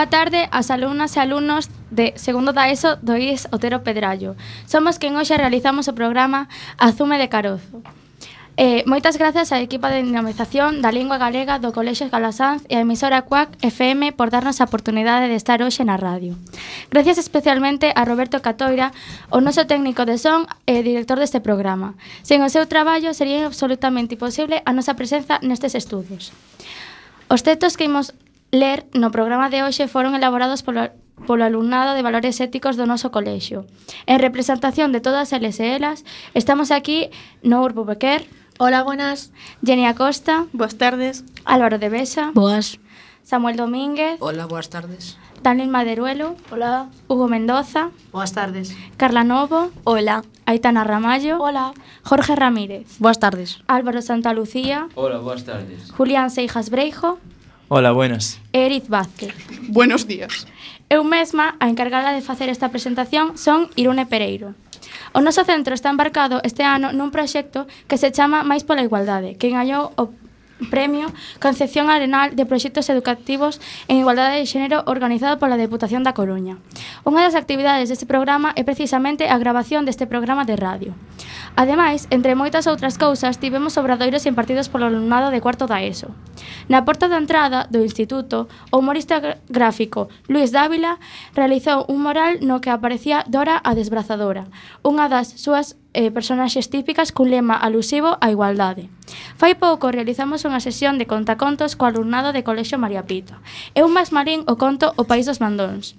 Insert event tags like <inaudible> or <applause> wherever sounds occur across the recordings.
Boa tarde ás alumnas e alumnos de segundo da ESO do IES Otero Pedrallo. Somos quen hoxe realizamos o programa Azume de Carozo. Eh, moitas grazas á equipa de dinamización da lingua galega do Colexio Calasanz e a emisora CUAC FM por darnos a oportunidade de estar hoxe na radio. Gracias especialmente a Roberto Catoira, o noso técnico de son e director deste programa. Sen o seu traballo sería absolutamente imposible a nosa presenza nestes estudos. Os textos que imos ler no programa de hoxe foron elaborados polo, polo alumnado de valores éticos do noso colexio. En representación de todas eles e elas, estamos aquí Nour Bubequer. Hola, buenas. Jenny Acosta. Boas tardes. Álvaro de Besa. Boas. Samuel Domínguez. Hola, boas tardes. Daniel Maderuelo. Hola. Hugo Mendoza. Boas tardes. Carla Novo. Hola. Aitana Ramallo. Hola. Jorge Ramírez. Boas tardes. Álvaro Santa Lucía. Hola, boas tardes. Julián Seijas Breijo. Hola, buenas. Eriz Vázquez. Buenos días. Eu mesma, a encargada de facer esta presentación, son Irune Pereiro. O noso centro está embarcado este ano nun proxecto que se chama Mais pola Igualdade, que gañou o Premio Concepción Arenal de Proxectos Educativos en Igualdade de Xénero organizado pola Deputación da Coruña. Unha das actividades deste programa é precisamente a grabación deste programa de radio. Ademais, entre moitas outras cousas, tivemos obradoiros impartidos polo alumnado de cuarto da ESO. Na porta da entrada do instituto, o humorista gráfico Luis Dávila realizou un moral no que aparecía Dora a Desbrazadora, unha das súas eh, personaxes típicas cun lema alusivo á igualdade. Fai pouco realizamos unha sesión de contacontos co alumnado de Colexio María Pito. Eu máis marín o conto O País dos Mandóns.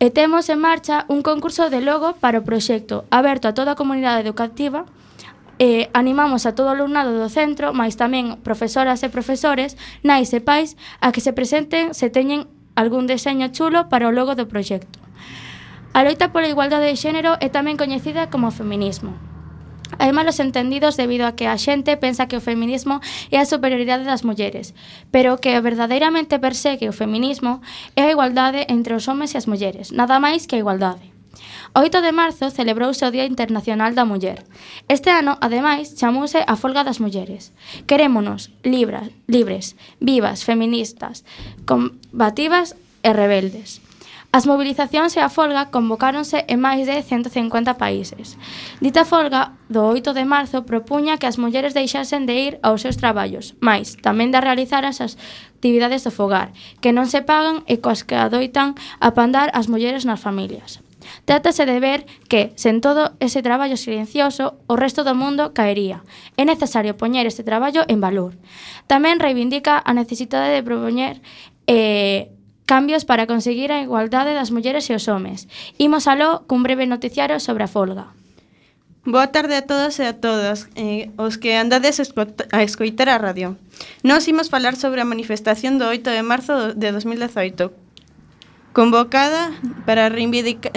E temos en marcha un concurso de logo para o proxecto aberto a toda a comunidade educativa e animamos a todo o alumnado do centro, máis tamén profesoras e profesores, nais e pais, a que se presenten se teñen algún deseño chulo para o logo do proxecto. A loita pola igualdade de xénero é tamén coñecida como feminismo. Hai malos entendidos debido a que a xente pensa que o feminismo é a superioridade das mulleres, pero o que verdadeiramente persegue o feminismo é a igualdade entre os homes e as mulleres, nada máis que a igualdade. O 8 de marzo celebrouse o Día Internacional da Muller. Este ano, ademais, chamouse a Folga das Mulleres. Querémonos libras, libres, vivas, feministas, combativas e rebeldes. As mobilizacións e a folga convocáronse en máis de 150 países. Dita folga do 8 de marzo propuña que as mulleres deixasen de ir aos seus traballos, máis tamén de realizar as actividades do fogar, que non se pagan e coas que adoitan apandar as mulleres nas familias. Trátase de ver que, sen todo ese traballo silencioso, o resto do mundo caería. É necesario poñer este traballo en valor. Tamén reivindica a necesidade de propoñer eh, cambios para conseguir a igualdade das mulleres e os homes. Imos aló cun breve noticiario sobre a folga. Boa tarde a todos e a todas eh, os que andades a escoitar a radio. Nos imos falar sobre a manifestación do 8 de marzo de 2018, convocada para reivindicar,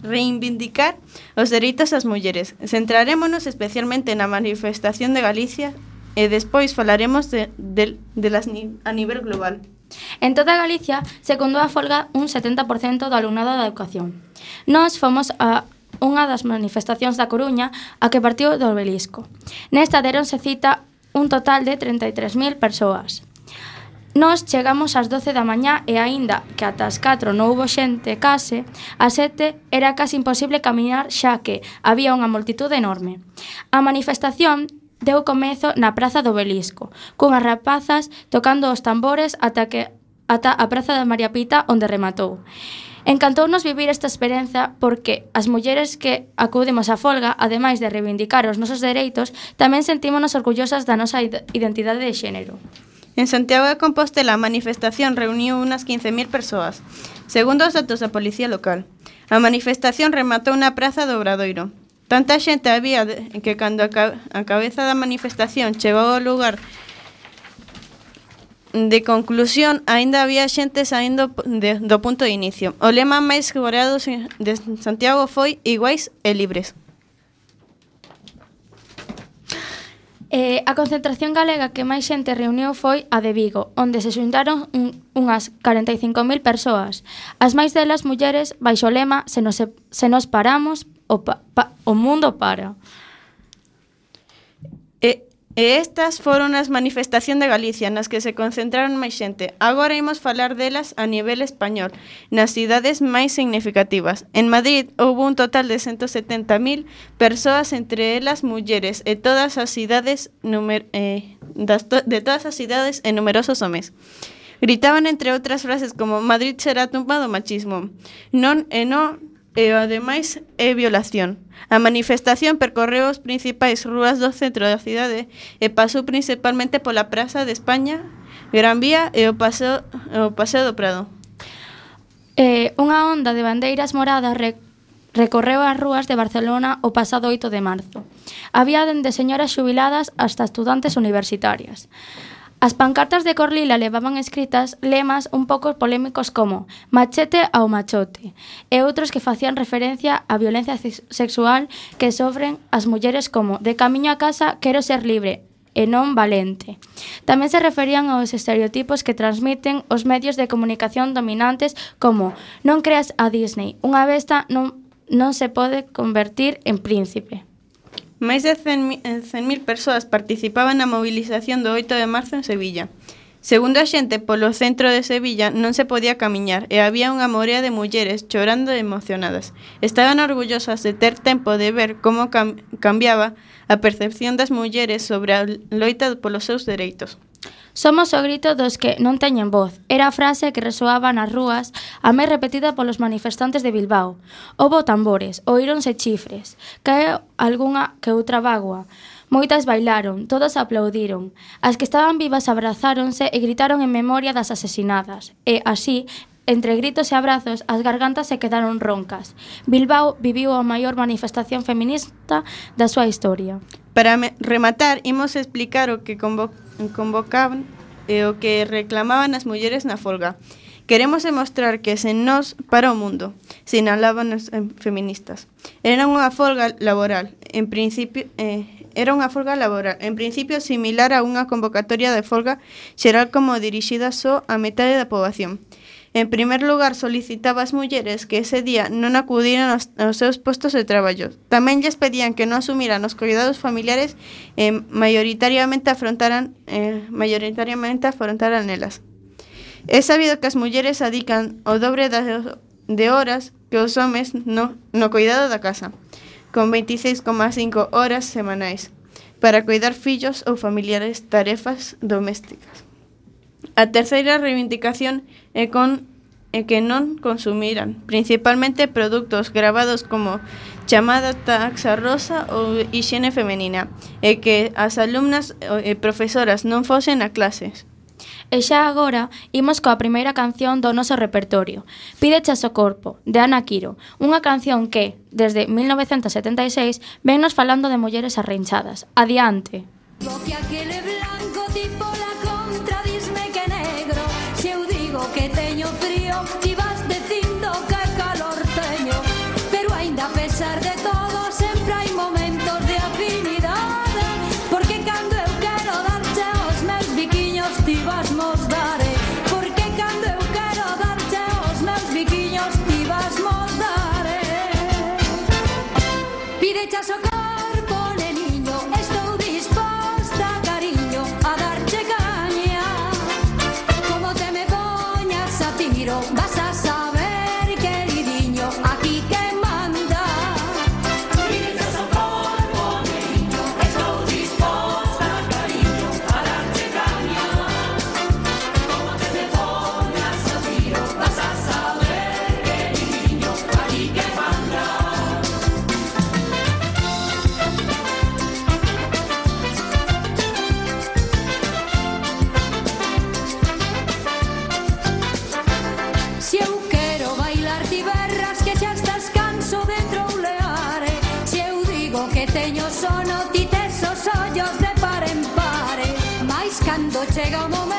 reivindicar os dereitos das mulleres. Centrarémonos especialmente na manifestación de Galicia e despois falaremos de, de, de las, a nivel global. En toda Galicia secundou a folga un 70% do alumnado da educación. Nós fomos a unha das manifestacións da Coruña a que partiu do obelisco. Nesta deronse cita un total de 33.000 persoas. Nós chegamos ás 12 da mañá e aínda que ata as 4 non houbo xente case, ás 7 era casi imposible caminar xa que había unha multitude enorme. A manifestación deu comezo na Praza do Belisco, cunhas rapazas tocando os tambores ata que ata a Praza da María Pita onde rematou. Encantounos vivir esta experiencia porque as mulleres que acudimos á folga, ademais de reivindicar os nosos dereitos, tamén sentímonos orgullosas da nosa identidade de xénero. En Santiago de Compostela, a manifestación reuniu unas 15.000 persoas, segundo os datos da Policía Local. A manifestación rematou na Praza do Obradoiro, Tanta xente había que cando a cabeza da manifestación chegou ao lugar de conclusión, aínda había xente saindo de, do punto de inicio. O lema máis goreado de Santiago foi iguais e libres. Eh, a concentración galega que máis xente reuniu foi a de Vigo, onde se xuntaron un, unhas 45.000 persoas. As máis delas mulleres baixo o lema se nos, se nos paramos, o, pa, pa, o mundo para. E estas foron as manifestación de Galicia nas que se concentraron máis xente. Agora imos falar delas a nivel español, nas cidades máis significativas. En Madrid houve un total de 170.000 persoas, entre elas mulleres, e todas as cidades numer eh, das to de todas as cidades e numerosos homes. Gritaban entre outras frases como Madrid será tumba do machismo. Non e eh, non e, ademais, é violación. A manifestación percorreu as principais rúas do centro da cidade e pasou principalmente pola Praza de España, Gran Vía e o Paseo, o paseo do Prado. Eh, unha onda de bandeiras moradas recorreu recorreu as rúas de Barcelona o pasado 8 de marzo. Había dende señoras xubiladas hasta estudantes universitarias. As pancartas de Corlila levaban escritas lemas un pouco polémicos como machete ao machote e outros que facían referencia á violencia sexual que sofren as mulleres como de camiño a casa quero ser libre e non valente. Tamén se referían aos estereotipos que transmiten os medios de comunicación dominantes como non creas a Disney, unha besta non, non se pode convertir en príncipe. Máis de 100.000 eh, persoas participaban na movilización do 8 de marzo en Sevilla. Segundo a xente, polo centro de Sevilla non se podía camiñar e había unha morea de mulleres chorando e emocionadas. Estaban orgullosas de ter tempo de ver como cam cambiaba a percepción das mulleres sobre a loita polos seus dereitos. Somos o grito dos que non teñen voz. Era a frase que resoaba nas rúas, a máis repetida polos manifestantes de Bilbao. Houbo tambores, oíronse chifres, cae algunha que outra bagua. Moitas bailaron, todas aplaudiron. As que estaban vivas abrazáronse e gritaron en memoria das asesinadas. E así, entre gritos e abrazos, as gargantas se quedaron roncas. Bilbao viviu a maior manifestación feminista da súa historia. Para rematar, imos explicar o que convocou convocaban e o que reclamaban as mulleres na folga. Queremos demostrar que sen nós para o mundo, sinalaban as eh, feministas. Era unha folga laboral, en principio, eh, era unha folga laboral, en principio similar a unha convocatoria de folga xeral como dirixida só a metade da poboación. En primer lugar, solicitaba ás mulleres que ese día non acudiran aos, aos seus postos de traballo. Tamén lles pedían que non asumiran os cuidados familiares e maioritariamente afrontaran eh, maioritariamente afrontaran elas. É sabido que as mulleres adican o dobre de, de horas que os homes no, no cuidado da casa, con 26,5 horas semanais, para cuidar fillos ou familiares tarefas domésticas. A terceira reivindicación é con e que non consumiran, principalmente produtos gravados como chamada taxa rosa ou higiene femenina, e que as alumnas e profesoras non fosen a clases. E xa agora imos coa primeira canción do noso repertorio, Pídeche ao corpo, de Ana Quiro, unha canción que, desde 1976, vennos falando de mulleres arrinchadas. Adiante. Boca que le blanco. got more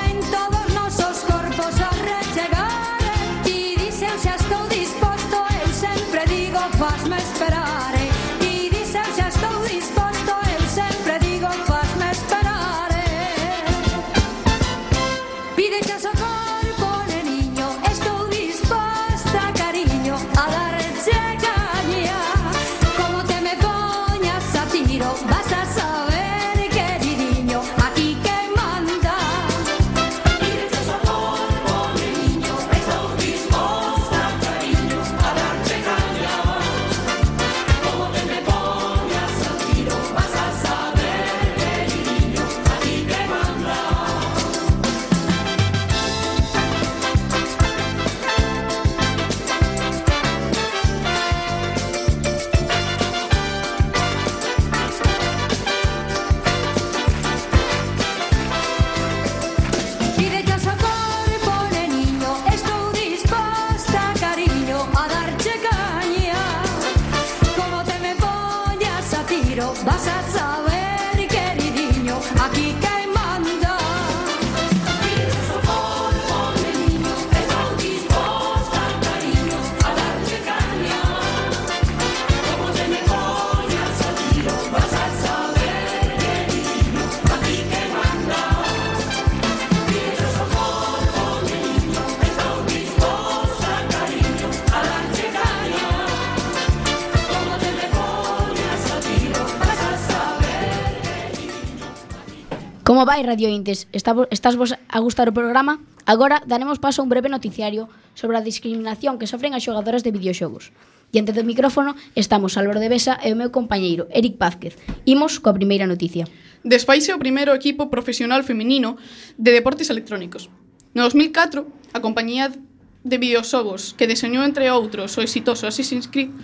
Como vai Radio Intes? Está, estás vos a gustar o programa? Agora daremos paso a un breve noticiario sobre a discriminación que sofren as xogadoras de videoxogos. Diante do micrófono estamos Álvaro de Besa e o meu compañeiro Eric Pázquez. Imos coa primeira noticia. Desfaixe o primeiro equipo profesional feminino de deportes electrónicos. No 2004, a compañía de videoxogos que deseñou entre outros o exitoso Assassin's Creed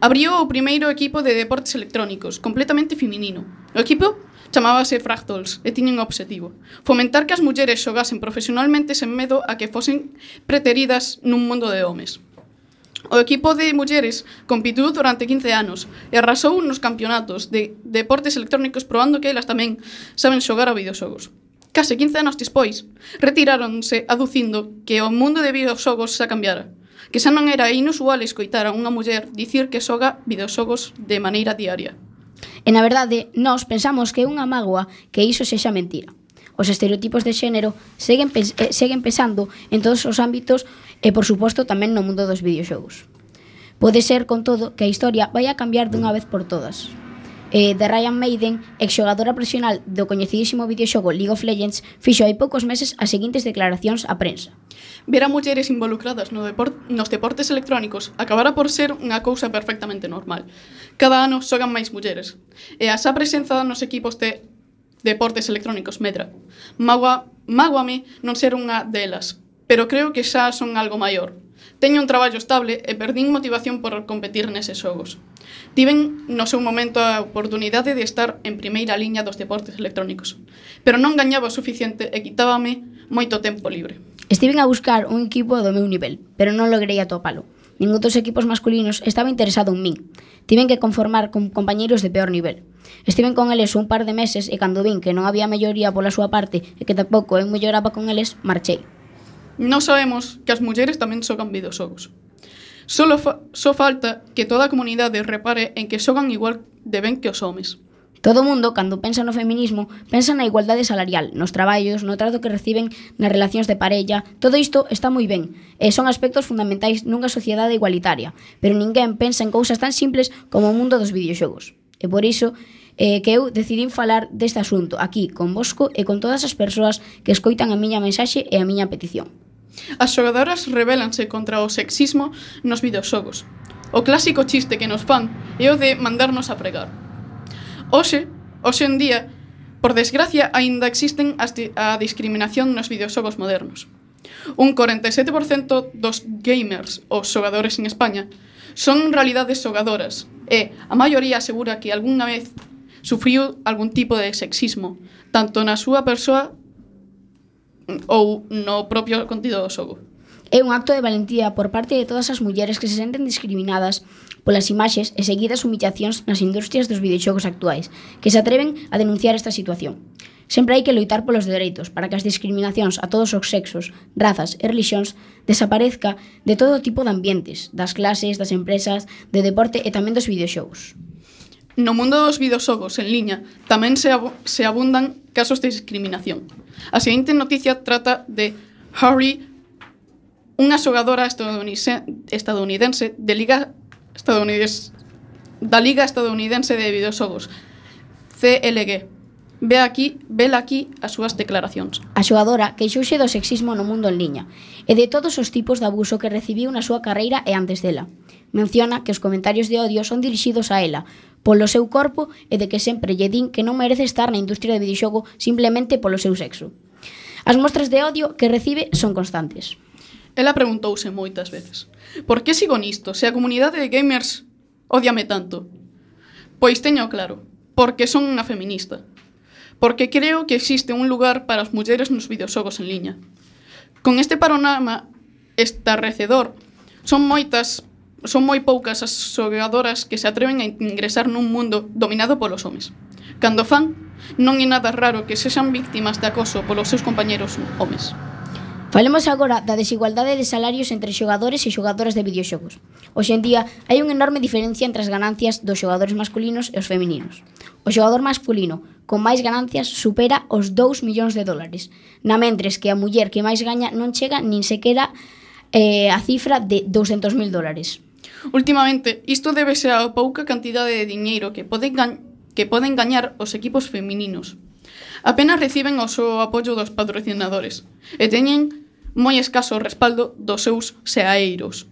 abriu o primeiro equipo de deportes electrónicos, completamente feminino. O equipo chamábase Fractals e tiñen o obxectivo fomentar que as mulleres xogasen profesionalmente sen medo a que fosen preteridas nun mundo de homes. O equipo de mulleres compitiu durante 15 anos e arrasou nos campeonatos de deportes electrónicos probando que elas tamén saben xogar a videoxogos. Case 15 anos despois, retiráronse aducindo que o mundo de videoxogos xa cambiara, que xa non era inusual escoitar a unha muller dicir que xoga videoxogos de maneira diaria. E na verdade, nós pensamos que é unha mágoa que iso sexa mentira. Os estereotipos de xénero seguen, pes eh, seguen pesando en todos os ámbitos e, por suposto, tamén no mundo dos videoxogos. Pode ser, con todo, que a historia vai a cambiar dunha vez por todas eh, de Ryan Maiden, exxogadora profesional do coñecidísimo videoxogo League of Legends, fixo hai poucos meses as seguintes declaracións á prensa. Ver a mulleres involucradas no deport nos deportes electrónicos acabará por ser unha cousa perfectamente normal. Cada ano xogan máis mulleres, e a xa presenza nos equipos de deportes electrónicos medra. Magua, maguame non ser unha delas, pero creo que xa son algo maior, Teño un traballo estable e perdín motivación por competir neses xogos. Tiven no seu momento a oportunidade de estar en primeira liña dos deportes electrónicos, pero non gañaba o suficiente e quitábame moito tempo libre. Estiven a buscar un equipo do meu nivel, pero non logrei atopalo. Ningún dos equipos masculinos estaba interesado en min. Tiven que conformar con compañeiros de peor nivel. Estiven con eles un par de meses e cando vin que non había melloría pola súa parte e que tampouco eu melloraba con eles, marchei. Non sabemos que as mulleres tamén xogan videoxogos. Solo fa só falta que toda a comunidade repare en que xogan igual de ben que os homes. Todo mundo, cando pensa no feminismo, pensa na igualdade salarial, nos traballos, no trato que reciben nas relacións de parella. Todo isto está moi ben, e son aspectos fundamentais nunha sociedade igualitaria, pero ninguén pensa en cousas tan simples como o mundo dos videoxogos. E por iso eh, que eu decidín falar deste asunto aquí, con Bosco e con todas as persoas que escoitan a miña mensaxe e a miña petición. As xogadoras rebelanse contra o sexismo nos videoxogos. O clásico chiste que nos fan é o de mandarnos a pregar. Hoxe, hoxe en día, por desgracia, aínda existen as di a discriminación nos videoxogos modernos. Un 47% dos gamers ou xogadores en España son en realidade xogadoras e a maioría asegura que algunha vez sufriu algún tipo de sexismo, tanto na súa persoa ou no propio contido do xogo. É un acto de valentía por parte de todas as mulleres que se senten discriminadas polas imaxes e seguidas humillacións nas industrias dos videoxogos actuais, que se atreven a denunciar esta situación. Sempre hai que loitar polos dereitos para que as discriminacións a todos os sexos, razas e relixións desaparezca de todo tipo de ambientes, das clases, das empresas, de deporte e tamén dos videoxogos. No mundo dos videoxogos en liña tamén se, ab se abundan casos de discriminación. A seguinte noticia trata de Harry, unha xogadora estadounidense, estadounidense de Liga estadounidense da Liga Estadounidense de Videoxogos, CLG, Ve aquí, vela aquí as súas declaracións. A xogadora queixouse do sexismo no mundo en liña e de todos os tipos de abuso que recibiu na súa carreira e antes dela. Menciona que os comentarios de odio son dirixidos a ela, polo seu corpo e de que sempre lle din que non merece estar na industria de videoxogo simplemente polo seu sexo. As mostras de odio que recibe son constantes. Ela preguntouse moitas veces Por que sigo nisto se a comunidade de gamers odiame tanto? Pois teño claro, porque son unha feminista Porque creo que existe un lugar para as mulleres nos videoxogos en liña Con este panorama estarrecedor son moitas son moi poucas as xogadoras que se atreven a ingresar nun mundo dominado polos homes. Cando fan, non é nada raro que sexan víctimas de acoso polos seus compañeros homes. Falemos agora da desigualdade de salarios entre xogadores e xogadoras de videoxogos. Hoxe en día hai unha enorme diferencia entre as ganancias dos xogadores masculinos e os femininos. O xogador masculino con máis ganancias supera os 2 millóns de dólares, na mentres que a muller que máis gaña non chega nin sequera eh, a cifra de 200.000 dólares. Ultimamente, isto débese á pouca cantidade de diñeiro que poden, que poden gañar os equipos femininos. Apenas reciben o seu apoio dos patrocinadores e teñen moi escaso respaldo dos seus seaeiros.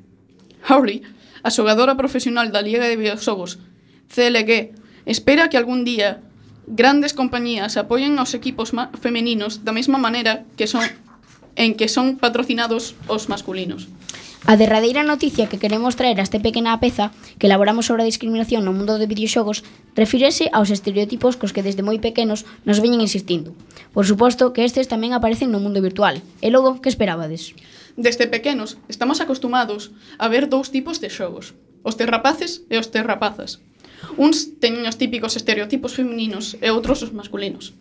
Howley, a xogadora profesional da Liga de Videoxogos, CLG, espera que algún día grandes compañías apoien aos equipos femeninos da mesma maneira que son en que son patrocinados os masculinos. A derradeira noticia que queremos traer a este pequena peza que elaboramos sobre a discriminación no mundo de videoxogos refírese aos estereotipos cos que desde moi pequenos nos veñen insistindo. Por suposto que estes tamén aparecen no mundo virtual. E logo, que esperabades? Desde pequenos estamos acostumados a ver dous tipos de xogos, os terrapaces e os terrapazas. Uns teñen os típicos estereotipos femininos e outros os masculinos.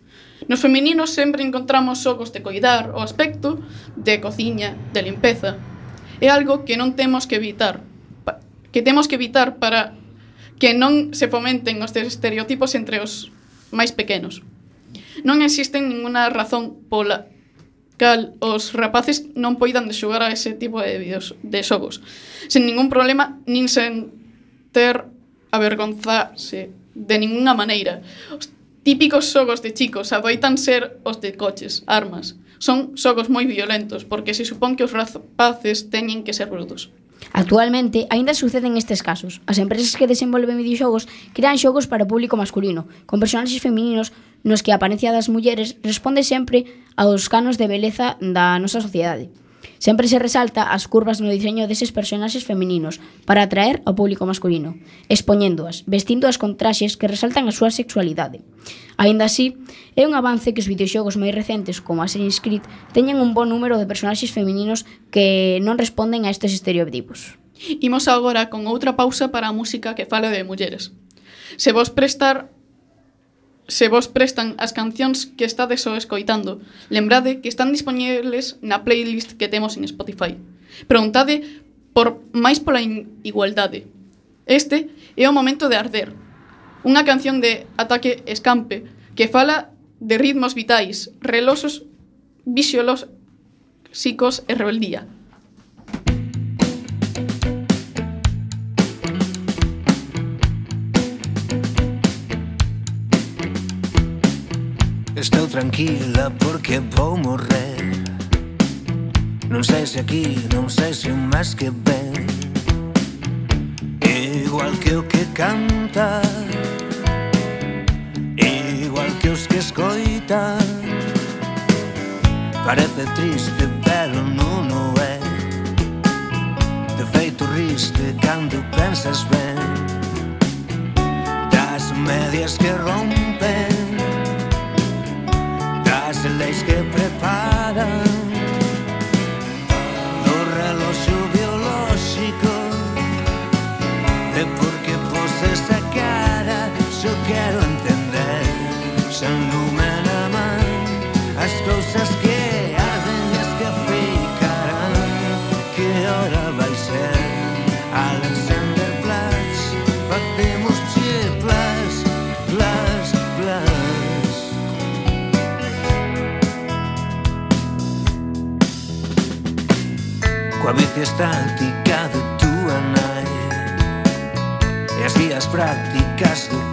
Nos femininos sempre encontramos xogos de coidar o aspecto, de cociña, de limpeza, é algo que non temos que evitar, que temos que evitar para que non se fomenten os estereotipos entre os máis pequenos. Non existen ninguna razón pola cal os rapaces non poidan de xogar a ese tipo de videos, de xogos sen ningún problema nin sen ter avergonzarse de ningunha maneira. Os típicos xogos de chicos adoitan ser os de coches, armas, Son xogos moi violentos, porque se supón que os rapaces teñen que ser brutos. Actualmente, aínda suceden estes casos. As empresas que desenvolven videoxogos crean xogos para o público masculino, con personaxes femininos nos que a apariencia das mulleres responde sempre aos canos de beleza da nosa sociedade. Sempre se resalta as curvas no diseño deses personaxes femininos para atraer ao público masculino, expoñéndoas, vestindoas con traxes que resaltan a súa sexualidade. Aínda así, é un avance que os videoxogos máis recentes como Assassin's Creed teñen un bon número de personaxes femininos que non responden a estes estereotipos. Imos agora con outra pausa para a música que fala de mulleres. Se vos prestar se vos prestan as cancións que estades o escoitando. Lembrade que están dispoñibles na playlist que temos en Spotify. Preguntade por máis pola igualdade. Este é o momento de arder. Unha canción de ataque escampe que fala de ritmos vitais, relosos, visiolos, psicos e rebeldía. Estou tranquila porque vou morrer. Non sei se aquí, non sei se máis que ben Igual que o que canta Igual que os que escoitan Parece triste, pero non o é De feito riste cando pensas ben. Das medias que rompen. nuvens que preparam coa bici estática de túa nai e as guías prácticas do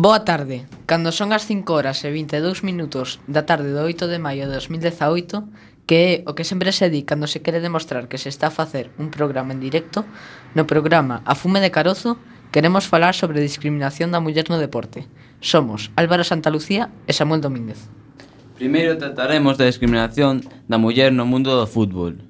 Boa tarde. Cando son as 5 horas e 22 minutos da tarde do 8 de maio de 2018, que é o que sempre se di cando se quere demostrar que se está a facer un programa en directo, no programa A Fume de Carozo queremos falar sobre a discriminación da muller no deporte. Somos Álvaro Santalucía e Samuel Domínguez. Primeiro trataremos da discriminación da muller no mundo do fútbol.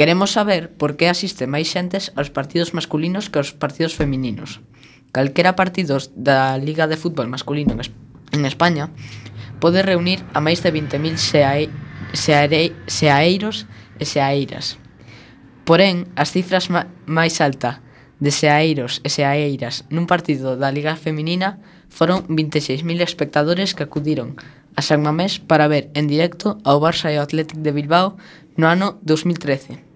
Queremos saber por que asiste máis xentes aos partidos masculinos que aos partidos femininos calquera partidos da Liga de Fútbol Masculino en España pode reunir a máis de 20.000 seai, seare, seaeiros e seaeiras. Porén, as cifras máis alta de seaeiros e seaeiras nun partido da Liga Feminina foron 26.000 espectadores que acudiron a San Mamés para ver en directo ao Barça e ao Athletic de Bilbao no ano 2013.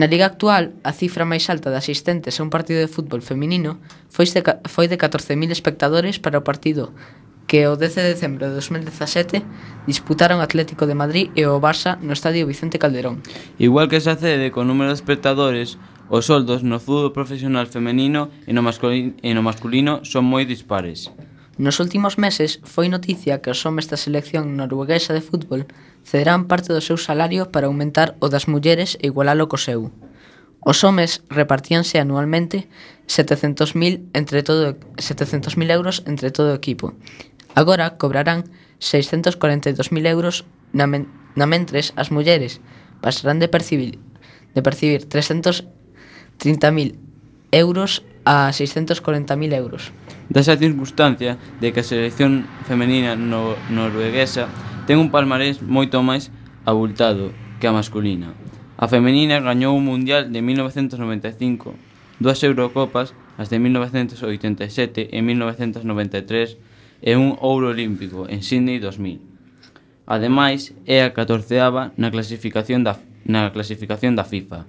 Na Liga actual, a cifra máis alta de asistentes a un partido de fútbol feminino foi de, foi de 14.000 espectadores para o partido que o 10 de decembro de 2017 disputaron o Atlético de Madrid e o Barça no estadio Vicente Calderón. Igual que se accede con número de espectadores, os soldos no fútbol profesional femenino e no masculino, e no masculino son moi dispares. Nos últimos meses foi noticia que os homes da selección norueguesa de fútbol cederán parte dos seus salarios para aumentar o das mulleres e igualalo co seu. Os homes repartíanse anualmente 700.000 entre todo 700.000 euros entre todo o equipo. Agora cobrarán 642.000 euros na, men na mentres as mulleres pasarán de percibir de percibir 330.000 euros a 640.000 euros. Desa circunstancia de que a selección femenina no norueguesa Ten un palmarés moito máis abultado que a masculina. A femenina gañou o Mundial de 1995, dúas Eurocopas, as de 1987 e 1993, e un ouro olímpico en Sydney 2000. Ademais, é a 14ª na clasificación da, na clasificación da FIFA.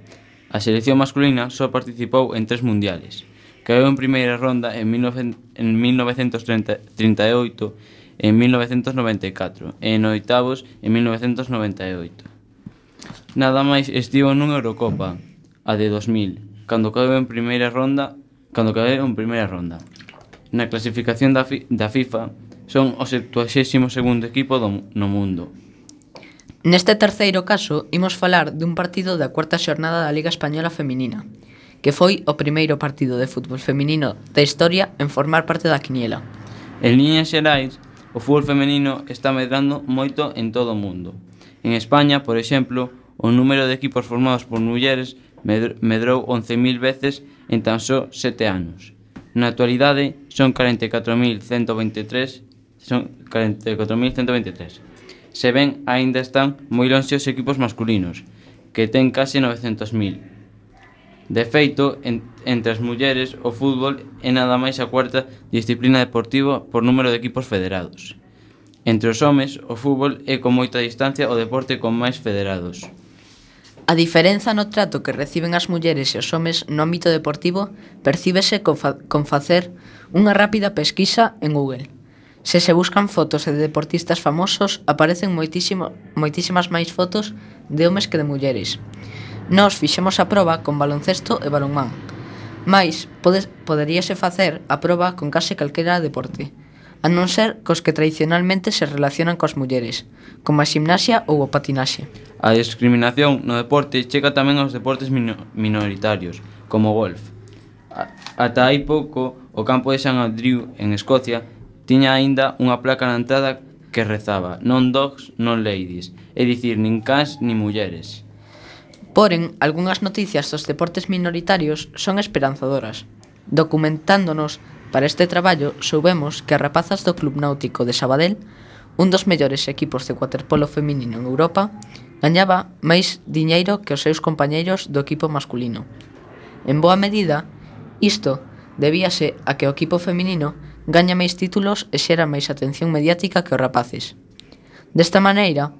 A selección masculina só participou en tres mundiales. Caeu en primeira ronda en, 19, en 1938 en 1994 e en oitavos en 1998. Nada máis estivo nunha Eurocopa, a de 2000, cando caeu en primeira ronda, cando caeu en primeira ronda. Na clasificación da, fi, da FIFA son o 72º equipo do, no mundo. Neste terceiro caso, imos falar dun partido da cuarta xornada da Liga Española Feminina, que foi o primeiro partido de fútbol feminino da historia en formar parte da quiniela. En líneas xerais, O fútbol femenino está medrando moito en todo o mundo. En España, por exemplo, o número de equipos formados por mulleres medrou 11.000 veces en tan só 7 anos. Na actualidade, son 44.123 son 44.123. Se ven, aínda están moi lonxe os equipos masculinos, que ten case 900.000 De feito, en, entre as mulleres o fútbol é nada máis a cuarta disciplina deportiva por número de equipos federados. Entre os homes, o fútbol é con moita distancia o deporte con máis federados. A diferenza no trato que reciben as mulleres e os homes no ámbito deportivo percíbese con, fa con facer unha rápida pesquisa en Google. Se se buscan fotos de deportistas famosos, aparecen moitísimo, moitísimas máis fotos de homes que de mulleres. Nós fixemos a proba con baloncesto e balonmán. Mais, podes, poderíase facer a proba con case calquera deporte, a non ser cos que tradicionalmente se relacionan coas mulleres, como a ximnasia ou o patinaxe. A discriminación no deporte chega tamén aos deportes minoritarios, como o golf. Ata hai pouco, o campo de San Andrew, en Escocia, tiña aínda unha placa na entrada que rezaba non dogs, non ladies, é dicir, nin cans, nin mulleres. Porén, algunhas noticias dos deportes minoritarios son esperanzadoras. Documentándonos para este traballo, soubemos que as rapazas do Club Náutico de Sabadell, un dos mellores equipos de waterpolo feminino en Europa, gañaba máis diñeiro que os seus compañeiros do equipo masculino. En boa medida, isto debíase a que o equipo feminino gaña máis títulos e xera máis atención mediática que os rapaces. Desta maneira,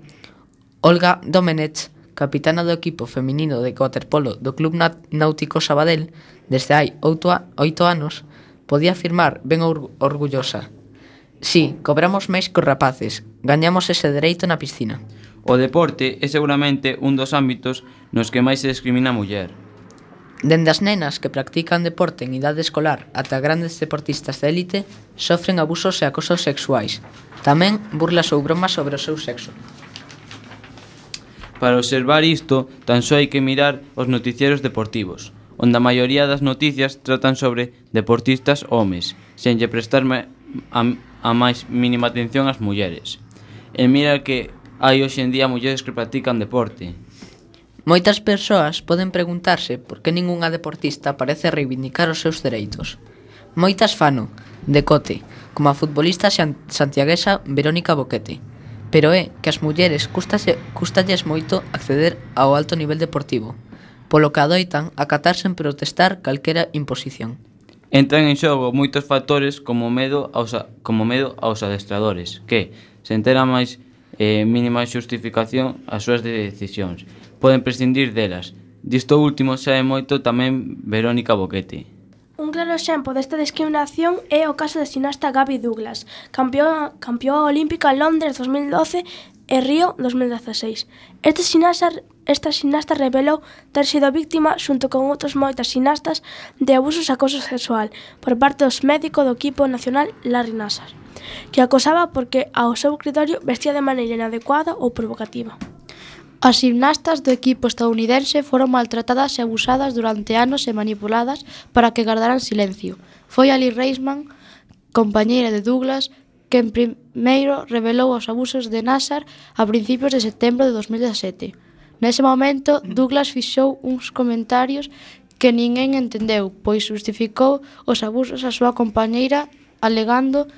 Olga Domenech capitana do equipo feminino de waterpolo do Club Náutico Sabadell desde hai oito anos, podía afirmar ben orgullosa. Sí, cobramos máis que os rapaces, gañamos ese dereito na piscina. O deporte é seguramente un dos ámbitos nos que máis se discrimina a muller. Dende as nenas que practican deporte en idade escolar ata grandes deportistas de élite sofren abusos e acosos sexuais. Tamén burlas ou bromas sobre o seu sexo. Para observar isto, tan só hai que mirar os noticieros deportivos, onde a maioría das noticias tratan sobre deportistas homes, sen lle prestar a, a máis mínima atención ás mulleres. E mira que hai hoxe en día mulleres que practican deporte. Moitas persoas poden preguntarse por que ningunha deportista parece reivindicar os seus dereitos. Moitas fano, de cote, como a futbolista santiaguesa Verónica Boquete pero é que as mulleres custase, custalles moito acceder ao alto nivel deportivo, polo que adoitan acatar sen protestar calquera imposición. Entran en xogo moitos factores como medo aos, como medo aos adestradores, que, se entera máis eh, mínima xustificación as súas decisións, poden prescindir delas. Disto último sabe moito tamén Verónica Boquete, Un claro exemplo desta discriminación é o caso da xinasta Gaby Douglas, campeón, campeón olímpica en Londres 2012 e Río 2016. Esta xinasta, esta xinasta revelou ter sido víctima, xunto con outros moitas xinastas, de abusos e acoso sexual por parte dos médicos do equipo nacional Larry Nassar, que acosaba porque ao seu criterio vestía de maneira inadecuada ou provocativa. As gimnastas do equipo estadounidense foron maltratadas e abusadas durante anos e manipuladas para que gardaran silencio. Foi Ali Reisman, compañeira de Douglas, quen primeiro revelou os abusos de Nassar a principios de setembro de 2017. Nese momento, Douglas fixou uns comentarios que ninguén entendeu, pois justificou os abusos á súa compañeira alegando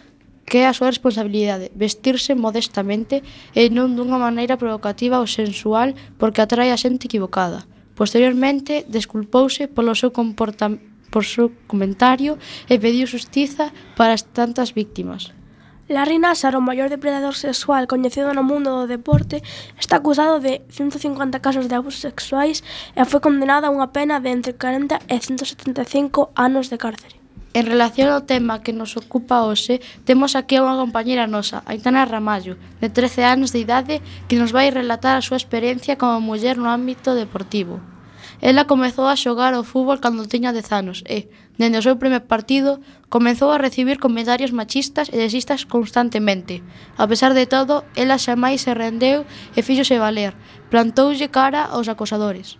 que é a súa responsabilidade, vestirse modestamente e non dunha maneira provocativa ou sensual porque atrae a xente equivocada. Posteriormente, desculpouse polo seu comportamento por seu comentario e pediu xustiza para as tantas víctimas. Larry Nassar, o maior depredador sexual coñecido no mundo do deporte, está acusado de 150 casos de abusos sexuais e foi condenado a unha pena de entre 40 e 175 anos de cárcere. En relación ao tema que nos ocupa hoxe, temos aquí a unha compañera nosa, Aitana Ramallo, de 13 anos de idade, que nos vai relatar a súa experiencia como muller no ámbito deportivo. Ela comezou a xogar ao fútbol cando tiña 10 anos e, dende o seu primer partido, comezou a recibir comentarios machistas e desistas constantemente. A pesar de todo, ela xamais se rendeu e fíxose valer, plantoulle cara aos acosadores.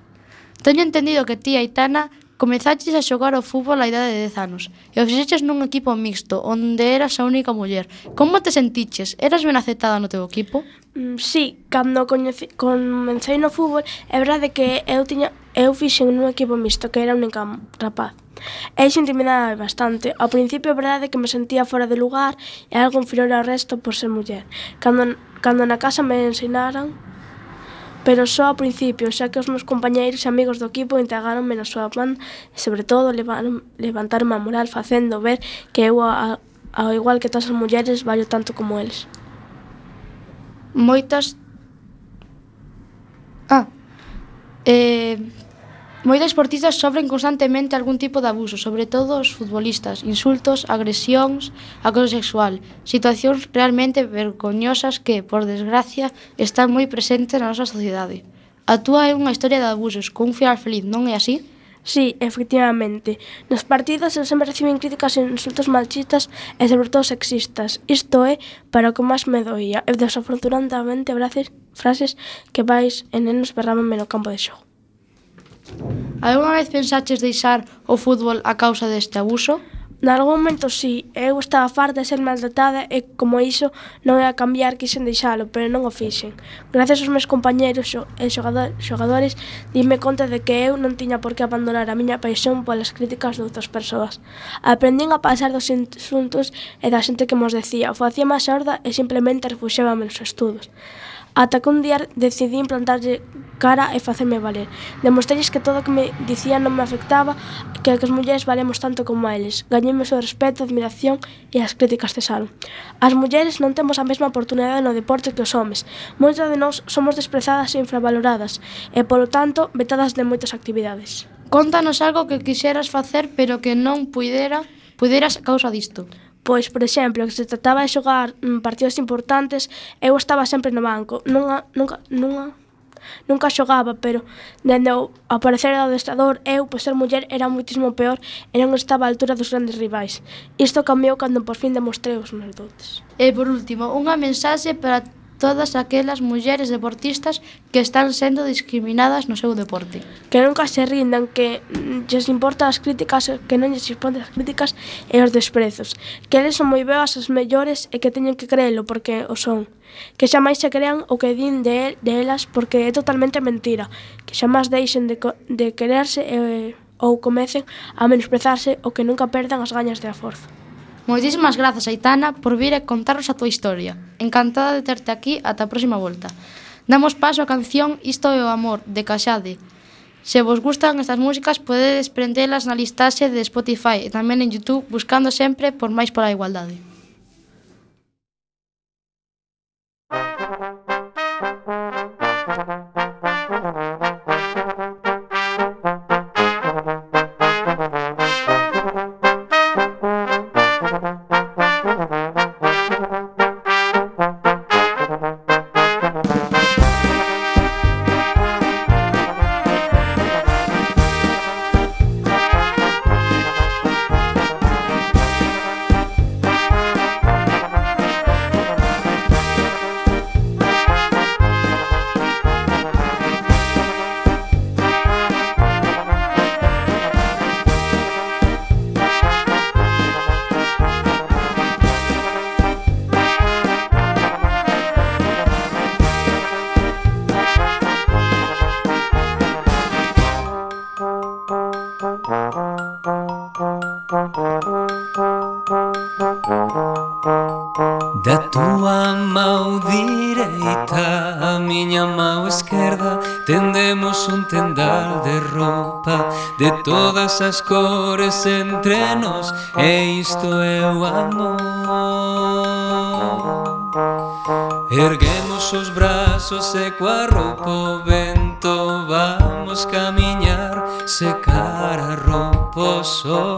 Teño entendido que ti, Aitana, Comezaches a xogar ao fútbol á idade de 10 anos e o fixeches nun equipo mixto onde eras a única muller. Como te sentiches? Eras ben aceptada no teu equipo? Mm, sí, cando coñeci, comecei no fútbol é verdade que eu tiña eu fixen nun equipo mixto que era única rapaz. E iso intimidaba bastante. Ao principio, é verdade que me sentía fora de lugar e algo inferior ao resto por ser muller. Cando, cando na casa me ensinaran pero só ao principio, xa que os meus compañeiros e amigos do equipo integráronme na súa banda e, sobre todo, levaron, levantaron a moral facendo ver que eu, a, ao igual que todas as mulleres, vallo tanto como eles. Moitas... Ah, eh, Moitos esportistas sofren constantemente algún tipo de abuso, sobre todo os futbolistas, insultos, agresións, acoso sexual, situacións realmente vergoñosas que, por desgracia, están moi presentes na nosa sociedade. A túa é unha historia de abusos, con un final feliz, non é así? Sí, efectivamente. Nos partidos eu sempre reciben críticas e insultos machistas e sobre todo sexistas. Isto é para o que máis me doía. E desafortunadamente frases, frases que vais e nenos berrámanme no campo de xogo. Alguna vez pensaches deixar o fútbol a causa deste abuso? Nalgún momento sí, eu estaba farta de ser maltratada e como iso non ia cambiar quixen deixalo, pero non o fixen. Gracias aos meus compañeiros e xogadores dime conta de que eu non tiña por que abandonar a miña paixón polas críticas de outras persoas. Aprendín a pasar dos insultos e da xente que mos decía, o facía máis sorda e simplemente refuxébame nos estudos. Ata que un día decidí implantarlle cara e facerme valer. Demostrelles que todo o que me dicían non me afectaba, que as mulleres valemos tanto como eles. Gañeme o respeto, a admiración e as críticas cesaron. As mulleres non temos a mesma oportunidade no deporte que os homes. Moitas de nós somos desprezadas e infravaloradas e, polo tanto, vetadas de moitas actividades. Contanos algo que quixeras facer pero que non puidera, puideras a causa disto. Pois, por exemplo, que se trataba de xogar mm, partidos importantes, eu estaba sempre no banco. Nunha, nunca, nunha, nunca xogaba, pero dende o aparecer do adestrador, eu, por ser muller, era moitísimo peor e non estaba á altura dos grandes rivais. Isto cambiou cando por fin demostrei os meus dotes. E por último, unha mensaxe para todas aquelas mulleres deportistas que están sendo discriminadas no seu deporte. Que nunca se rindan, que lles importan as críticas, que non lles importan as críticas e os desprezos. Que eles son moi boas as mellores e que teñen que creelo porque o son. Que xa máis se crean o que din de, el, de elas porque é totalmente mentira. Que xa máis deixen de, de quererse e, ou comecen a menosprezarse o que nunca perdan as gañas de a forza. Moitísimas grazas, Aitana, por vir e contarnos a túa historia. Encantada de terte aquí ata a próxima volta. Damos paso á canción Isto é o amor, de Caxade. Se vos gustan estas músicas, podedes prendelas na listaxe de Spotify e tamén en Youtube buscando sempre por máis pola igualdade. Thank you. esas cores entre nós E isto é o amor. Erguemos os brazos e coa roupa o vento Vamos camiñar, secar a roupa o sol.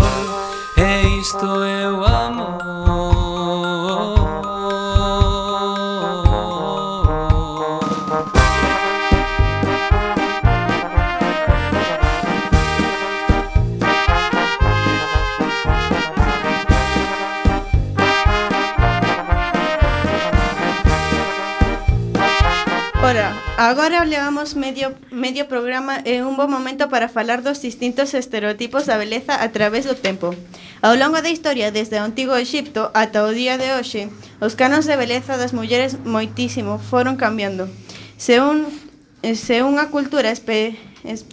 Ora, agora levamos medio medio programa e un bo momento para falar dos distintos estereotipos da beleza a través do tempo. Ao longo da historia, desde o antigo Egipto ata o día de hoxe, os canos de beleza das mulleres moitísimo foron cambiando. Se un se unha cultura espe, es,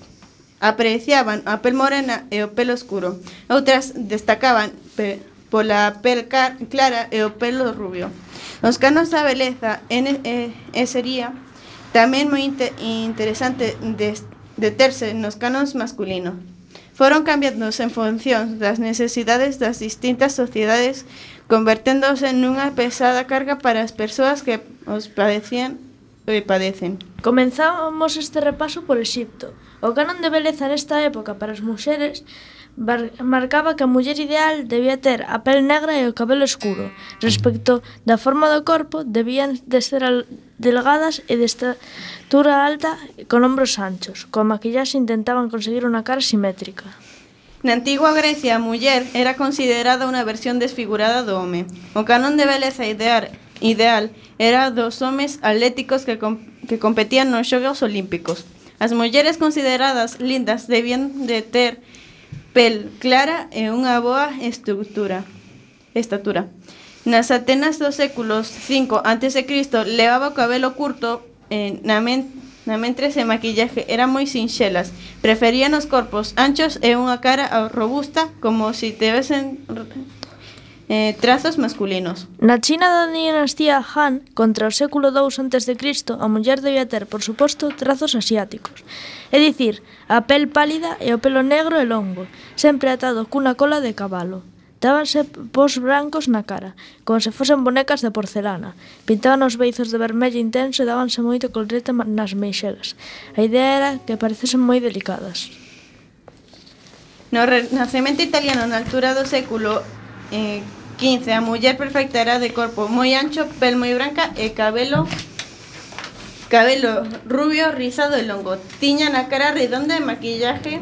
apreciaban a pel morena e o pelo escuro. Outras destacaban pe, pola pel clara e o pelo rubio. Os canos da beleza en, e, e sería También muy inter interesante deterse nos canóns masculinos. Foron cambiándose en función das necesidades das distintas sociedades, converténdose nunha pesada carga para as persoas que os padecían e padecen. Comenzamos este repaso por Exipto. O canon de beleza nesta época para as muxeres marcaba que a muller ideal debía ter a pel negra e o cabelo escuro. Respecto da forma do corpo, debían de ser delgadas e de estatura alta e con ombros anchos. Coa maquillaxe intentaban conseguir unha cara simétrica. Na antigua Grecia, a muller era considerada unha versión desfigurada do home. O canon de beleza ideal ideal era dos homes atléticos que, com que competían nos Xogos Olímpicos. As mulleres consideradas lindas debían de ter pel clara e unha boa estructura, estatura. Nas Atenas dos séculos 5 a.C. levaba o cabelo curto eh, na men Na mentres e maquillaje eran moi sinxelas. Preferían os corpos anchos e unha cara robusta como se si tivesen eh, trazos masculinos. Na China da dinastía Han, contra o século II a.C., a muller debía ter, por suposto, trazos asiáticos. É dicir, a pel pálida e o pelo negro e longo, sempre atado cunha cola de cabalo. Dábanse pos brancos na cara, como se fosen bonecas de porcelana. Pintaban os beizos de vermello intenso e dábanse moito colorete nas meixelas. A idea era que parecesen moi delicadas. No Renacemento italiano, na altura do século eh, 15, a muller perfecta era de corpo moi ancho, pel moi branca e cabelo Cabelo rubio, rizado e longo. Tiñan a cara redonda e maquillaje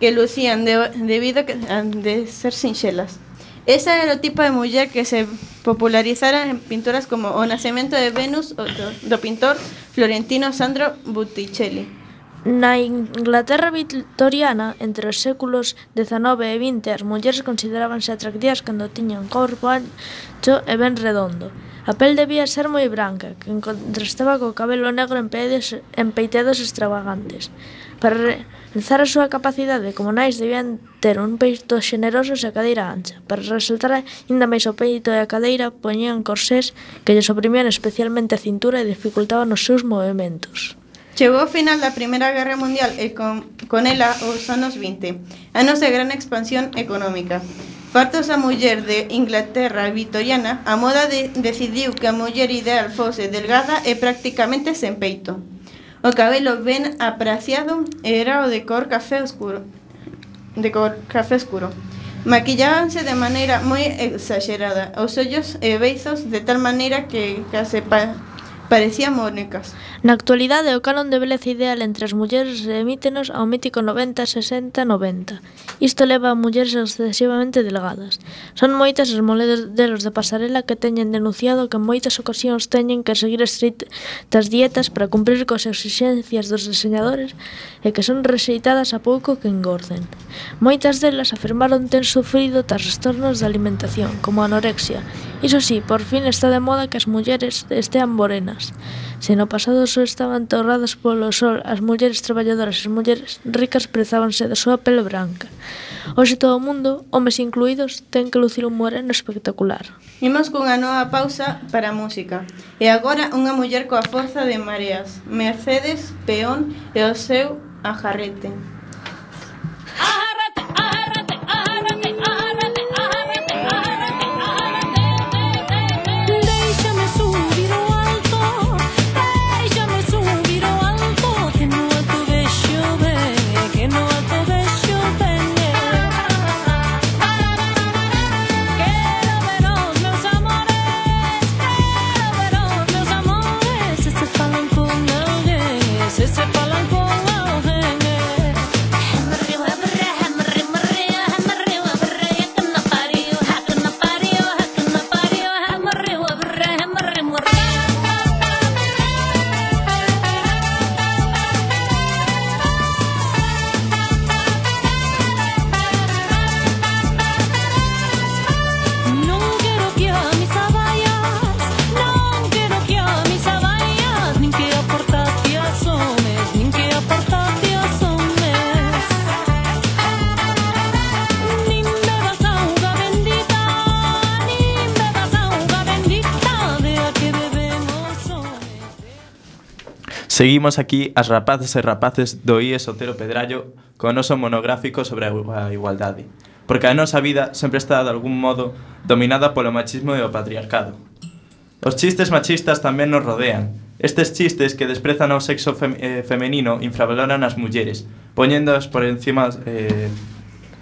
que lucían de, debido a de ser sinxelas. Esa era o tipo de muller que se popularizara en pinturas como O nacemento de Venus do, do pintor florentino Sandro Botticelli. Na Inglaterra vitoriana entre os séculos dezanove e vinte as mulleres considerábanse atractivas cando tiñan corpo ancho e ben redondo. A pel debía ser moi branca, que contrastaba co cabelo negro en, pedes, en peiteados extravagantes. Para realzar a súa capacidade como nais debían ter un peito xeneroso e a cadeira ancha. Para resaltar ainda máis o peito e a cadeira poñían corsés que lle oprimían especialmente a cintura e dificultaban os seus movimentos. Chegou ao final da Primeira Guerra Mundial e con, con ela os anos 20, anos de gran expansión económica. Fartos a muller de Inglaterra vitoriana, a moda de, decidiu que a muller ideal fose delgada e prácticamente sen peito. O cabelo ben apraciado era o de cor café oscuro. De cor café oscuro. Maquillábanse de maneira moi exagerada os ollos e eh, beizos de tal maneira que case pa Parecían Mónicas. Na actualidade, o canon de beleza ideal entre as mulleres remítenos ao mítico 90-60-90. Isto leva a mulleres excesivamente delgadas. Son moitas as modelos de pasarela que teñen denunciado que en moitas ocasións teñen que seguir estritas dietas para cumprir cos exigencias dos diseñadores e que son rexeitadas a pouco que engorden. Moitas delas afirmaron ter sufrido trastornos de alimentación, como anorexia. Iso sí, por fin está de moda que as mulleres estean morenas. Se no pasado só estaban torradas polo sol, as mulleres traballadoras e as mulleres ricas prezábanse da súa pele branca. Hoxe todo o mundo, homes incluídos, ten que lucir un moreno espectacular. Imos cunha nova pausa para a música. E agora unha muller coa forza de mareas, Mercedes Peón e o seu ajarrete. Seguimos aquí as rapazas e rapaces do IES Otero Pedrallo con o noso monográfico sobre a igualdade. Porque a nosa vida sempre está, de algún modo, dominada polo machismo e o patriarcado. Os chistes machistas tamén nos rodean. Estes chistes que desprezan ao sexo fem eh, femenino infravaloran as mulleres, poñéndoas por encima... Eh,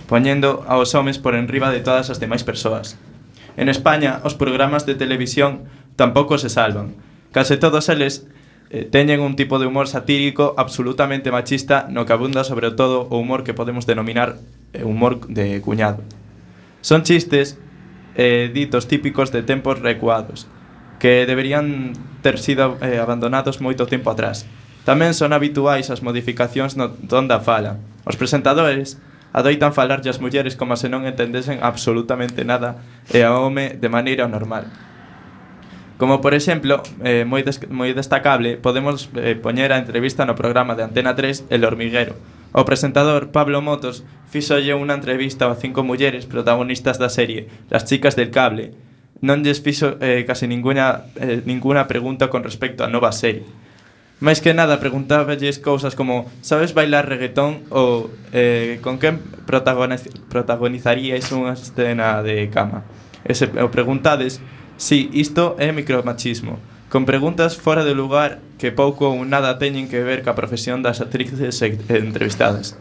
poñendo aos homes por enriba de todas as demais persoas. En España, os programas de televisión tampouco se salvan. Case todos eles eh, teñen un tipo de humor satírico absolutamente machista no que abunda sobre todo o humor que podemos denominar eh, humor de cuñado. Son chistes eh, ditos típicos de tempos recuados, que deberían ter sido eh, abandonados moito tempo atrás. Tamén son habituais as modificacións no ton da fala. Os presentadores adoitan falarlle as mulleres como se non entendesen absolutamente nada e ao home de maneira normal. Como por exemplo, eh, moi, des moi destacable, podemos eh, poñer a entrevista no programa de Antena 3 El Hormiguero. O presentador Pablo Motos fixolle unha entrevista a cinco mulleres protagonistas da serie, Las chicas del cable. Non lles fixo eh, case ninguna, eh, ninguna pregunta con respecto á nova serie. Máis que nada preguntáballes cousas como Sabes bailar reggaetón? ou eh, Con quen protagoniz protagonizaríais unha escena de cama? E se o preguntades Si, isto é micromachismo, con preguntas fora de lugar que pouco ou nada teñen que ver ca profesión das actrices entrevistadas.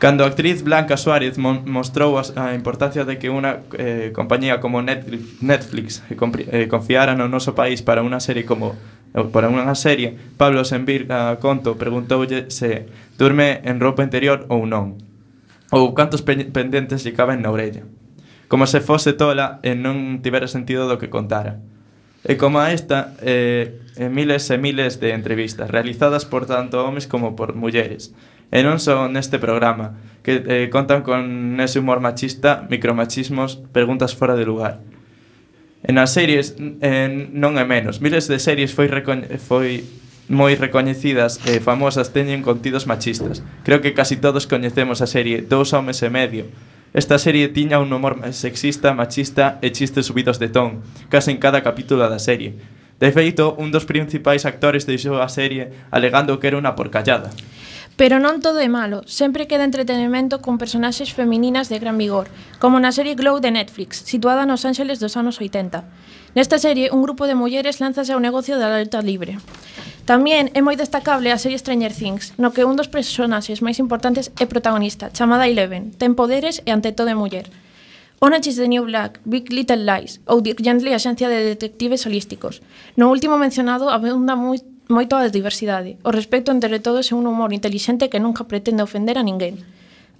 Cando a actriz Blanca Suárez mon, mostrou a importancia de que unha eh, compañía como Netflix, Netflix eh, eh confiara no noso país para unha serie como para unha serie, Pablo Senvir a Conto preguntoulle se durme en roupa interior ou non, ou cantos pendentes lle caben na orella como se fose tola e non tivera sentido do que contara. E como a esta, eh, miles e miles de entrevistas, realizadas por tanto homes como por mulleres, e non só neste programa, que eh, contan con ese humor machista, micromachismos, preguntas fora de lugar. En as series eh, non é menos. Miles de series foi, foi moi recoñecidas e famosas teñen contidos machistas. Creo que casi todos coñecemos a serie Dous homes e medio, Esta serie tiña un humor sexista, machista e chistes subidos de ton, case en cada capítulo da serie. De feito, un dos principais actores deixou a serie alegando que era unha porcallada. Pero non todo é malo, sempre queda entretenimento con personaxes femininas de gran vigor, como na serie Glow de Netflix, situada nos Ángeles dos anos 80. Nesta serie, un grupo de mulleres lánzase ao negocio da alerta libre. Tamén é moi destacable a serie Stranger Things, no que un dos personaxes máis importantes é protagonista, chamada Eleven, ten poderes e ante todo é muller. Orange is the New Black, Big Little Lies ou Dirk Gently, Axencia de Detectives Holísticos. No último mencionado abunda moi, moito a diversidade, o respecto entre todos e un humor intelixente que nunca pretende ofender a ninguén.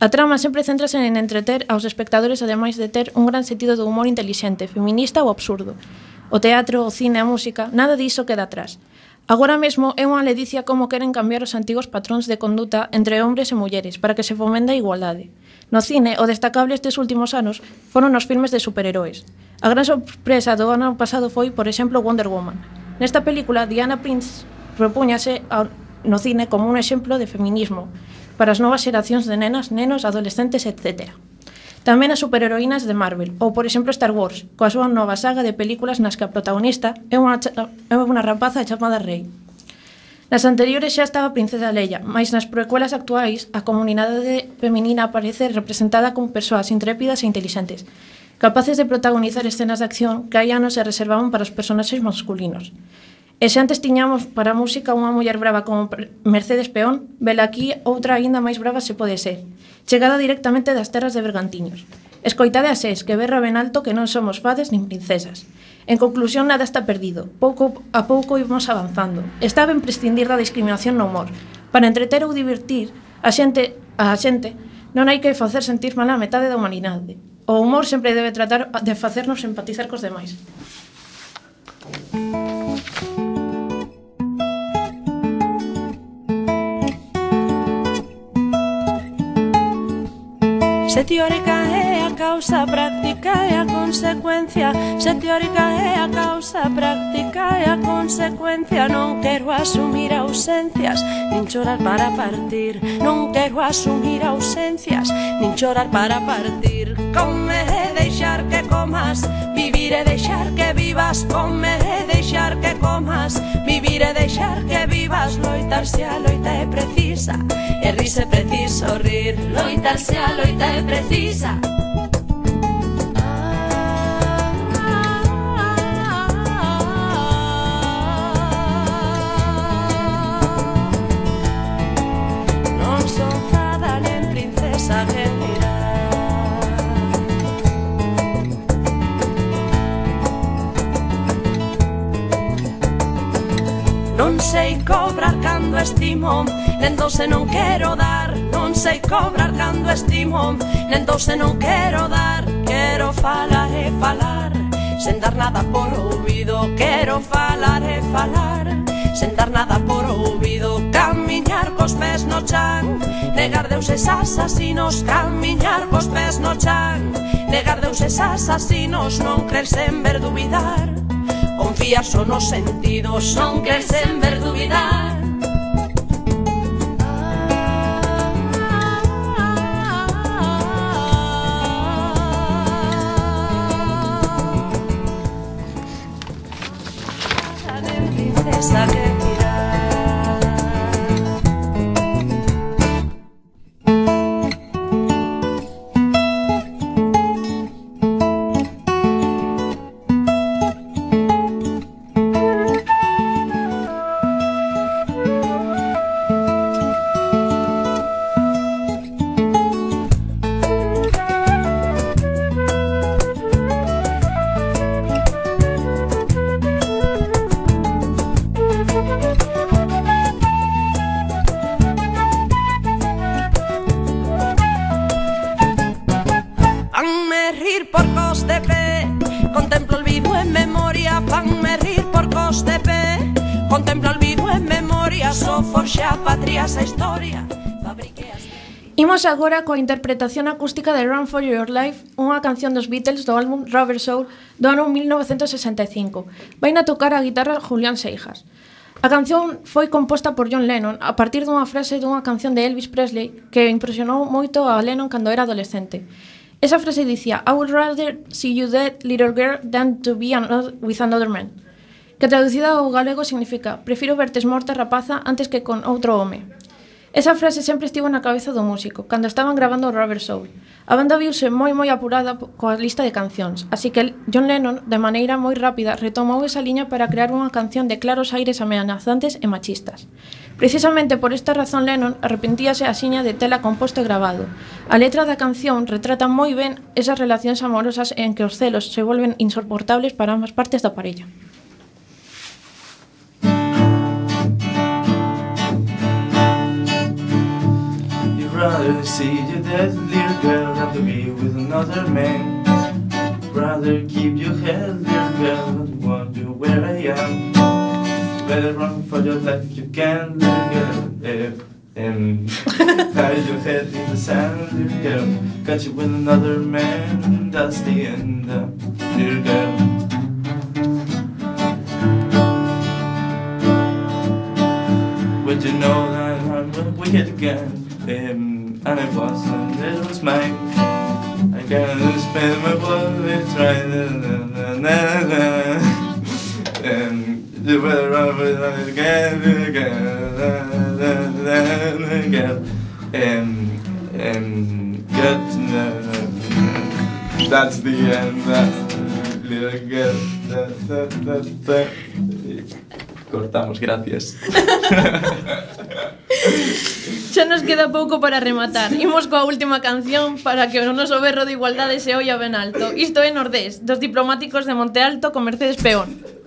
A trama sempre centrase en entreter aos espectadores ademais de ter un gran sentido do humor intelixente, feminista ou absurdo. O teatro, o cine, a música, nada diso queda atrás. Agora mesmo é unha ledicia como queren cambiar os antigos patróns de conduta entre hombres e mulleres para que se fomenda a igualdade. No cine, o destacable estes últimos anos foron os filmes de superheróis. A gran sorpresa do ano pasado foi, por exemplo, Wonder Woman. Nesta película, Diana Prince propúñase ao, no cine como un exemplo de feminismo, para as novas xeracións de nenas, nenos, adolescentes, etc. Tamén as superheroínas de Marvel, ou por exemplo Star Wars, coa súa nova saga de películas nas que a protagonista é unha, é unha rapaza chamada Rey. Nas anteriores xa estaba a princesa Leia, mas nas precuelas actuais a comunidade feminina aparece representada con persoas intrépidas e intelixentes, capaces de protagonizar escenas de acción que hai anos se reservaban para os personaxes masculinos. E se antes tiñamos para a música unha muller brava como Mercedes Peón, vela aquí outra aínda máis brava se pode ser, chegada directamente das terras de Bergantiños. Escoitade a ses, que berra ben alto que non somos fades nin princesas. En conclusión, nada está perdido. Pouco a pouco imos avanzando. Está ben prescindir da discriminación no humor. Para entreter ou divertir a xente, a xente non hai que facer sentir mal a metade da humanidade. O humor sempre debe tratar de facernos empatizar cos demais. Thank you. se ti ore cae causa práctica e a consecuencia. Se teórica é a causa práctica e a consecuencia. Non quero asumir ausencias, nin chorar para partir. Non quero asumir ausencias, nin chorar para partir. Come e deixar que comas, vivir e deixar que vivas. Come e deixar que comas, vivir e deixar que vivas. Loitar se a loita é precisa, e rise preciso rir. Loitar se a loita é precisa. sei cobrar cando estimo Nen doce non quero dar Non sei cobrar cando estimo Nen doce non quero dar Quero falar e falar Sen dar nada por ouvido Quero falar e falar Sen dar nada por ouvido Camiñar cos pés no chan Negar deuses asasinos Camiñar cos pés no chan Negar deuses asasinos Non crerse en ver dubidar Confías son los sentidos, aunque sen verduvidad porcos de pé Contemplo el vivo en memoria, fanme rir porcos de pé Contemplo el vivo en memoria, so forxa patria esa historia Imos agora coa interpretación acústica de Run For Your Life, unha canción dos Beatles do álbum Rubber Soul do ano 1965. Vai na tocar a guitarra Julián Seijas. A canción foi composta por John Lennon a partir dunha frase dunha canción de Elvis Presley que impresionou moito a Lennon cando era adolescente. Esa frase dicía, I would rather see you dead, little girl, than to be another, with another man. Que traducida ao galego significa, prefiro vertes morta rapaza antes que con outro home. Esa frase sempre estivo na cabeza do músico, cando estaban gravando o Rubber Soul. A banda viuse moi moi apurada coa lista de cancións, así que John Lennon, de maneira moi rápida, retomou esa liña para crear unha canción de claros aires amenazantes e machistas. Precisamente por esta razón Lennon arrepentíase asiña de tela composto e grabado. A letra da canción retrata moi ben esas relacións amorosas en que os celos se volven insoportables para ambas partes da parella. Rather. Better run for your life, you can, little girl. If and hide your head in the sand, little girl. Got you with another man, that's the end, little girl. But you know that I'm wicked again um, And it wasn't, it was mine I can't spend my blood trying to na, na, na, And you better run with it again, again, again Um, um, get, na, That's the end, that's little girl da, da, da. Cortamos, gracias. <laughs> Xa nos queda pouco para rematar. Imos coa última canción para que o noso berro de igualdade se oia ben alto. Isto é Nordés, dos diplomáticos de Monte Alto con Mercedes Peón.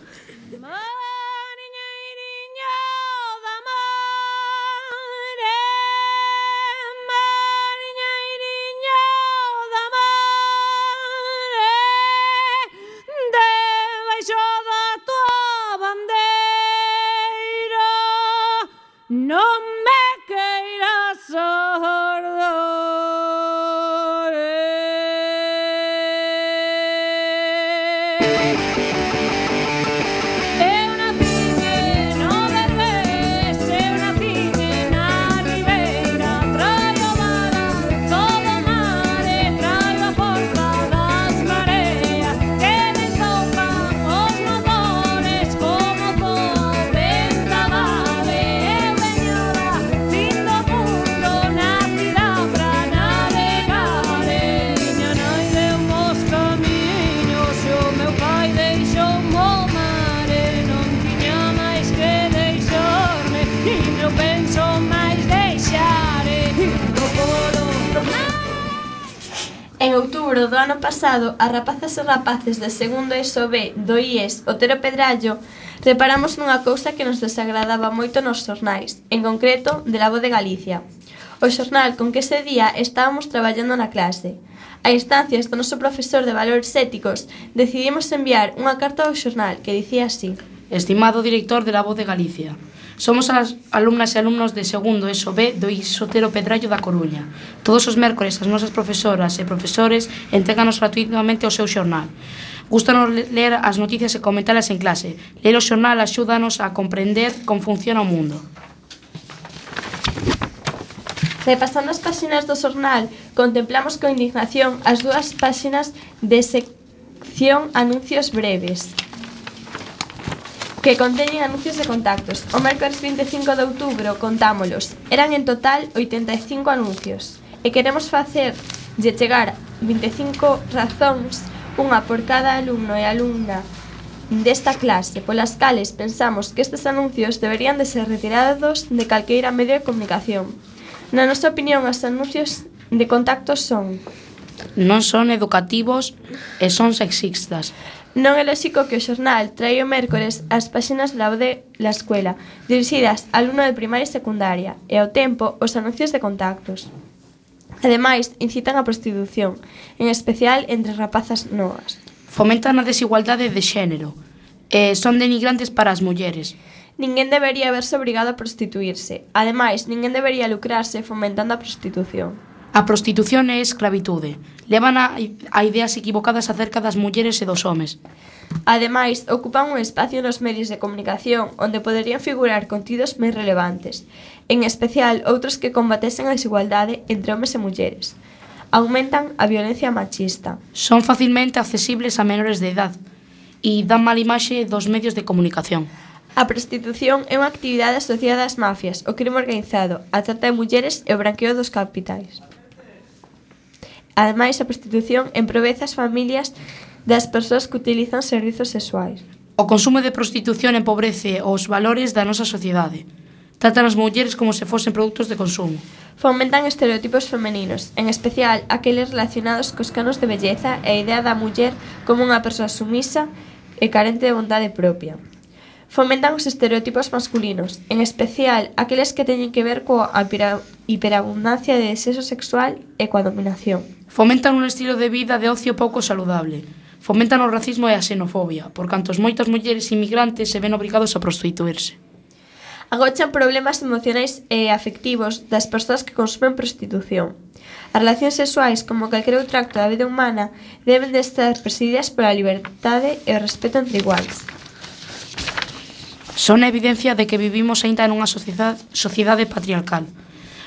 pasado, as rapazas e rapaces de segundo ESO B do IES Otero Pedrallo reparamos nunha cousa que nos desagradaba moito nos xornais, en concreto, de la voz de Galicia. O xornal con que ese día estábamos traballando na clase. A instancias do noso profesor de valores éticos, decidimos enviar unha carta ao xornal que dicía así. Estimado director de la voz de Galicia, Somos as alumnas e alumnos de segundo ESO B do Isotero Pedrallo da Coruña. Todos os mércores as nosas profesoras e profesores entreganos gratuitamente o seu xornal. Gústanos ler as noticias e comentalas en clase. Ler o xornal axúdanos a comprender como funciona o mundo. Repasando as páxinas do xornal, contemplamos con indignación as dúas páxinas de sección anuncios breves que conteñen anuncios de contactos. O mércores 25 de outubro contámolos. Eran en total 85 anuncios. E queremos facer lle chegar 25 razóns, unha por cada alumno e alumna desta clase, polas cales pensamos que estes anuncios deberían de ser retirados de calqueira medio de comunicación. Na nosa opinión, os anuncios de contactos son non son educativos e son sexistas. Non é lóxico que o xornal traia o mércores as páxinas da de la escuela, dirixidas a alumno de primaria e secundaria, e ao tempo os anuncios de contactos. Ademais, incitan a prostitución, en especial entre rapazas novas. Fomentan a desigualdade de xénero, e son denigrantes para as mulleres. Ninguén debería verse obrigado a prostituirse. Ademais, ninguén debería lucrarse fomentando a prostitución. A prostitución é esclavitude, levan a, a ideas equivocadas acerca das mulleres e dos homes. Ademais, ocupan un espacio nos medios de comunicación onde poderían figurar contidos máis relevantes, en especial outros que combatesen a desigualdade entre homes e mulleres. Aumentan a violencia machista. Son facilmente accesibles a menores de idade e dan mala imaxe dos medios de comunicación. A prostitución é unha actividade asociada ás mafias, o crime organizado, a trata de mulleres e o branqueo dos capitais. Ademais, a prostitución emproveza as familias das persoas que utilizan servizos sexuais. O consumo de prostitución empobrece os valores da nosa sociedade. Tratan as mulleres como se fosen produtos de consumo. Fomentan estereotipos femeninos, en especial aqueles relacionados cos canos de belleza e a idea da muller como unha persoa sumisa e carente de vontade propia. Fomentan os estereotipos masculinos, en especial aqueles que teñen que ver coa hiperabundancia de desexo sexual e coa dominación. Fomentan un estilo de vida de ocio pouco saludable. Fomentan o racismo e a xenofobia, por cantos moitas mulleres inmigrantes se ven obrigados a prostituirse. Agochan problemas emocionais e afectivos das persoas que consumen prostitución. As relacións sexuais, como calquera outro acto da vida humana, deben de estar presididas pola libertade e o respeto entre iguais. Son a evidencia de que vivimos aínda nunha sociedade, sociedade patriarcal.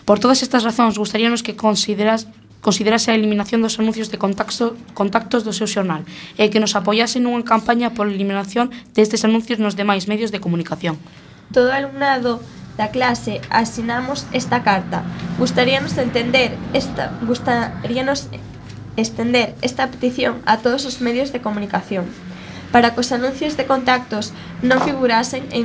Por todas estas razóns, gustaríanos que consideras considerase a eliminación dos anuncios de contacto, contactos do seu xornal e que nos apoiase nunha campaña pola eliminación destes anuncios nos demais medios de comunicación. Todo alumnado da clase asinamos esta carta. Gustaríanos entender esta gustaríanos estender esta petición a todos os medios de comunicación para que os anuncios de contactos non figurasen en